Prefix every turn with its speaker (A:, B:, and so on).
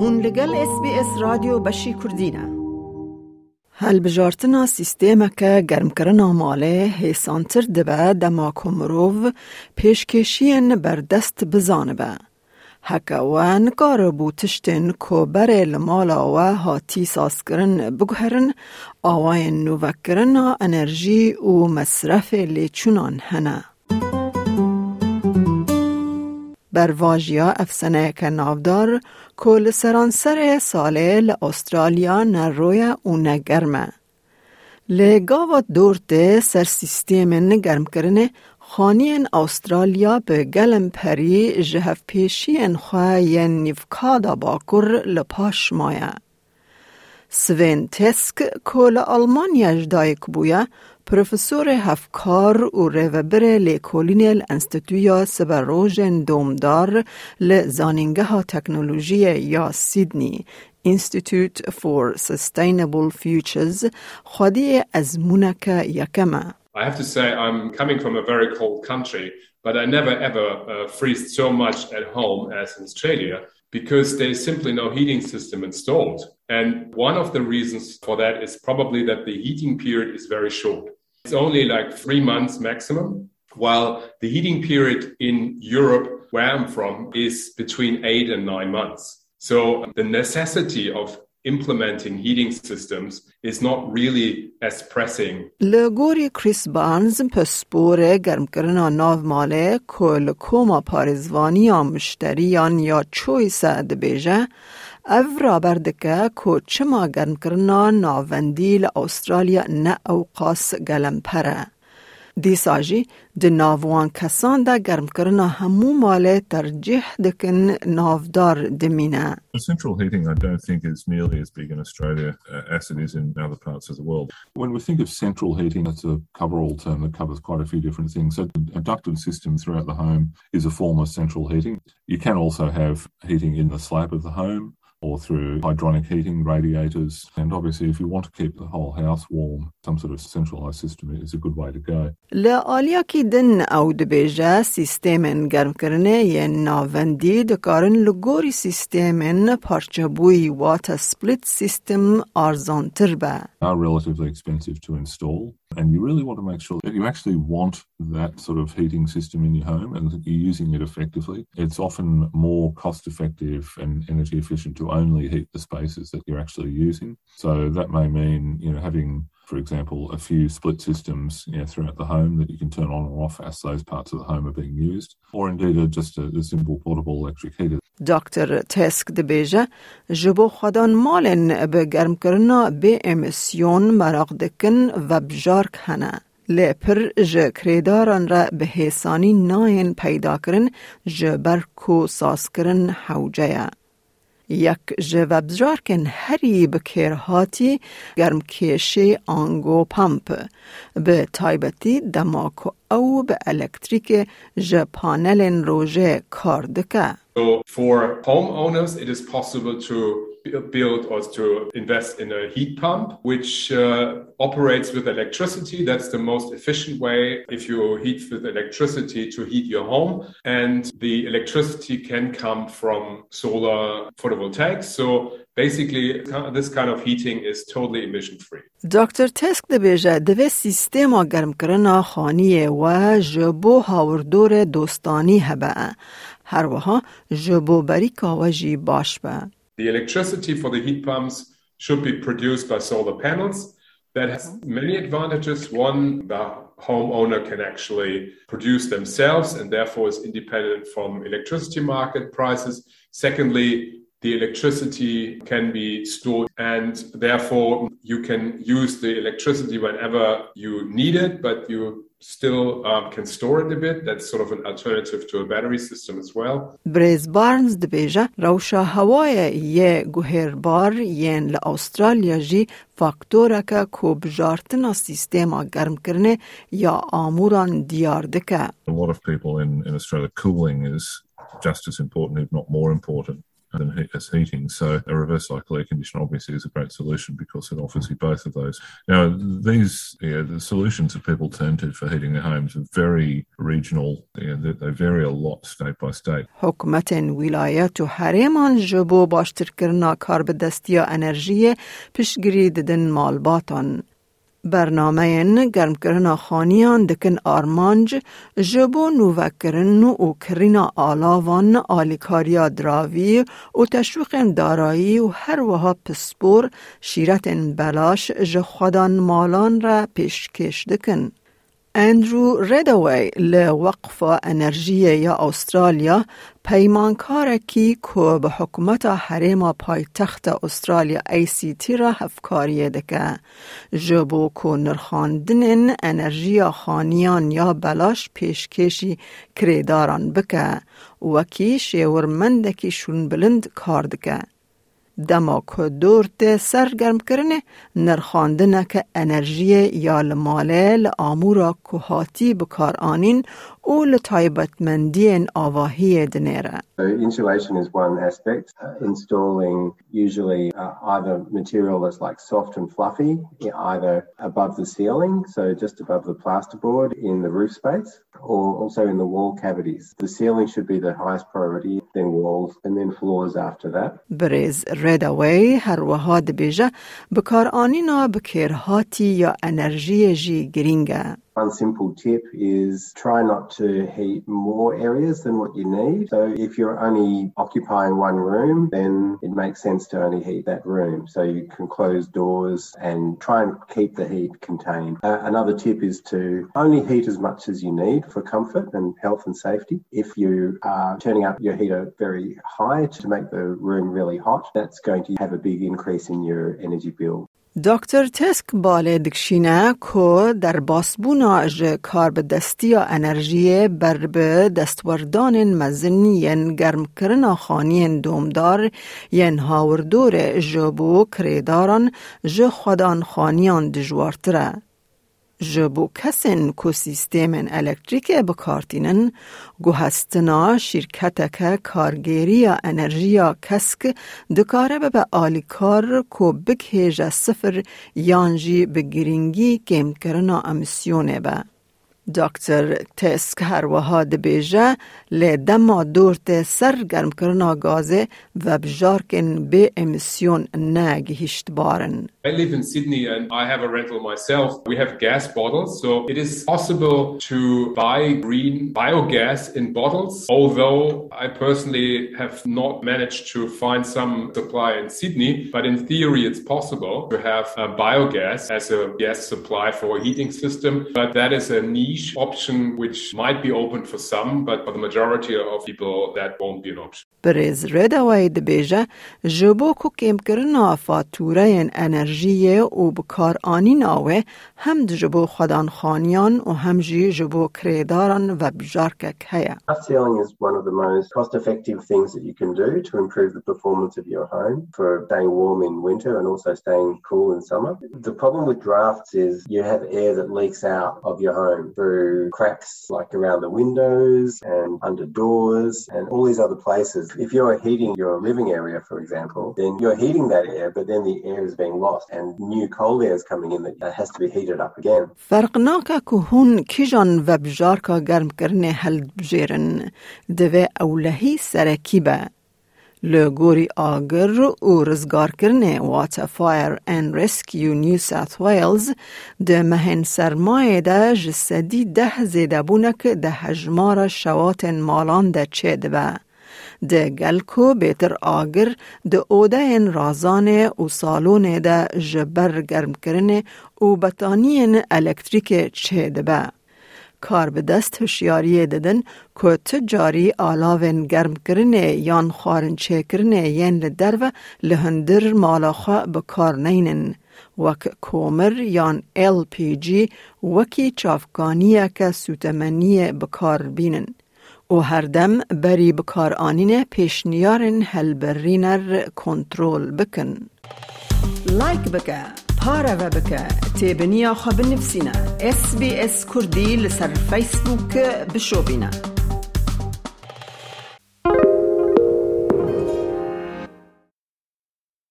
A: هون لگل اس بی اس رادیو بشی کردینه هل بجارتنا سیستم که گرم کرنا ماله حیسانتر دبه دما پیشکشین بر دست بزانه به. هکا و نکار بو تشتن کو بره لمالا و ساس کرن بگهرن آواین نووکرن انرژی و مصرف لیچونان هنه. بر واجیا افسنه ناودار کل سرانسر ساله لاسترالیا نروی اون گرمه. لگاو دورت سر سیستیم نگرم کرنه خانین استرالیا به گلم پری جهف ان خواه یه نیفکادا باکر لپاش مایه. سوین تسک کل آلمانیا جدایک بویا پروفسور هفکار و ریوبر لیکولین الانستیتویا سبروژن دومدار لزانینگه ها تکنولوژی یا سیدنی Institute for Sustainable Futures خودی از مونک یکمه
B: I have to say, I'm coming from a very cold country, but I never ever uh, freeze so much at home as in Australia Because there's simply no heating system installed. And one of the reasons for that is probably that the heating period is very short. It's only like three months maximum, while the heating period in Europe, where I'm from, is between eight and nine months. So the necessity of implementing heating systems is not really as pressing.
A: لگوری کریس بارنز پسپور گرم کردن ناو ماله کل کوما پارزوانی یا مشتری یا چوی سعد بیجه او را بردکه که چما گرم کردن ناوندی لی استرالیا نه او قاس گلم پره. پره. دیساجی د ناوان کسان دا گرم کرنا همو ماله ترجیح دکن نافدار دمینه.
C: Central heating, I don't think is nearly as big in Australia uh, as it is in other parts of the world. When we think of central heating, it's a cover-all term that covers quite a few different things. So a ducted system throughout the home is a form of central heating. You can also have heating in the slab of the home or through hydronic heating, radiators. And obviously, if you want to keep the whole house warm, some sort of centralized system is a good way to go.
A: لآلیا کی دن او دبیجه سیستم گرم کرنه یه ناوندی دکارن لگوری سیستم پارچبوی وات سپلیت سیستم آرزانتر به.
C: Are relatively expensive to install. And you really want to make sure that you actually want that sort of heating system in your home and that you're using it effectively. It's often more cost effective and energy efficient to only heat the spaces that you're actually using. So that may mean, you know, having for example, a few split systems you know, throughout the home that you can turn on or off as those parts of the home are being used, or indeed a, just a, a simple portable electric heater.
A: دکتر تسک دبیجه جبو خدان مالن به گرم کرنا به امسیون مراق دکن و بجارک هنه. لپر ج کریداران را به حسانی ناین پیدا کرن ج برکو ساس کرن حوجه. یک جواب کن هری بکر هاتی گرم کشی آنگو پمپ به تایبتی دماکو او به الکتریک ج پانل روژه کار دکه.
B: So for homeowners, it is possible to build or to invest in a heat pump, which uh, operates with electricity. That's the most efficient way if you heat with electricity to heat your home. And the electricity can come from solar photovoltaics. So Basically, this kind of heating is totally emission free.
A: Dr. Teske دبیجه دوی سیستما گرم کرنا خانیه و جبو هاوردور دوستانی هبه. هر وها جبو بریکا و باش به.
B: The electricity for the heat pumps should be produced by solar panels. That has many advantages. One, the homeowner can actually produce themselves and therefore is independent from electricity market prices. Secondly, the electricity can be stored and therefore you can use the electricity whenever you need it, but you still um, can store it a bit. That's sort of an alternative to a battery system as well.
A: بریز بارنز دبیجه روشا هوای یه گوهر بار ین لأسترالیا جی فاکتورا که کو بجارتنا سیستما گرم کرنه یا آموران دیار دکه.
C: A lot of people in, in Australia, cooling is just as important, if not more important. as heating. So a reverse cycle air conditioner obviously is a great solution because it offers you both of those. Now, these yeah, the solutions that people turn to for heating their homes are very regional. Yeah, they, they vary a lot state by state.
A: حکومت ولایت و حریمان جبو باشتر کرنا کار به دستی انرژی پیشگیری ددن مالباتان. برنامه گرم کرنا خانیان دکن آرمانج جبو نووکرن و کرینا آلاوان آلیکاریا دراوی و تشویق دارایی و هر وها پسپور شیرت بلاش جخودان مالان را پیشکش دکن. اندرو ریدوی لوقف انرژی یا استرالیا پیمانکارکی که به حکومت حریم پایتخت استرالیا ای سی تی را هفکاری دکه جبو که نرخاندن انرژی خانیان یا بلاش پیشکشی کریداران بکه وکی شیورمندکی شون بلند کار دکه دما که دورت سرگرم کرنه نرخاندنه که انرژی یا لماله لآمورا که هاتی بکار آنین او لطایبتمندی آواهی دنیره.
D: So insulation is one aspect. Uh, installing usually uh, either material that's like soft and fluffy, either above the ceiling, so just above the plasterboard in the roof space, or also in the wall cavities. The ceiling should be the highest priority, then walls, and then floors after that.
A: بریز ریداوی هر وها دبیجه بکار آنینا بکرهاتی یا انرژی جی گرینگه.
D: One simple tip is try not to heat more areas than what you need. So if you're only occupying one room, then it makes sense to only heat that room. So you can close doors and try and keep the heat contained. Uh, another tip is to only heat as much as you need for comfort and health and safety. If you are turning up your heater very high to make the room really hot, that's going to have a big increase in your energy bill.
A: دکتر تسک باله دکشینه که در باسبونا اج کار به دستی یا انرژی بر به دستوردان مزنی گرم کرنا خانی دومدار ین هاوردور جبو کریداران ج خودان خانیان دجوارتره. جبو کسین کو سیستم الکتریک بکارتینن گو هستنا شرکت که کارگیری انرژی کسک دکاره به آلیکار کو بکهیج صفر یانجی بگرینگی کم کرنا امسیونه به. دکتر تسک هر وها دبیجه لی دما دورت سر گرم کرنا گازه و بجارکن به امسیون نگهشت بارن.
B: I live in Sydney and I have a rental myself. We have gas bottles, so it is possible to buy green biogas in bottles, although I personally have not managed to find some supply in Sydney, but in theory it's possible to have biogas as a gas supply for a heating system, but that is a niche option which might be open for some, but for the majority of people that won't be an option.
A: Perez Redaway dibêje ji bo ku kêmkirina fatureyên enerjî انرژی و بکار آنین آوه هم جبو خودان خانیان و هم جی جبو کریداران و بجارکک هیا.
D: Ceiling is one of the most cost-effective things that you can do to improve the performance of your home for staying warm in winter and also staying cool in summer. The problem with drafts is you have air that leaks out of your home through cracks like around the windows and under doors and all these other places. If you're heating your living area, for example, then you're heating that air, but then the air is being lost
A: فەرقناکە و هون کیژان وە بژارکە گەرمکردنێ هەلبژێرن دەوێ ئەو لەهی سەرەکی بە. لە گۆری ئاگر و ڕزگارکردنێ واتەفایر ئەنرسکی و نیو سات ویلز دە مەهێن سەرمایەدا ji سەدی دە زێدەبوونەکە دە هەژمارە شەواتێن ماڵان دەچێ دەبە. ده گلکو بیتر آگر ده اوده این رازانه و سالونه ده جبر گرم کرنه و بطانین الکتریک چه ده کار به دست هوشیاری ددن که تجاری آلاوین گرم کرنه یان خارن چه کرنه ین لدر و لهندر مالاخا بکار نینن وک کومر یان ال پی جی وکی چافگانیه که سوتمنی بکار بینن. او هردم بری بکار آنین پیشنیارن هلبرینر کنترول بکن. لایک بکه پارا و بکه تیبنیا خواب نفسینا اس بی اس کردی لسر فیسبوک بشو بینا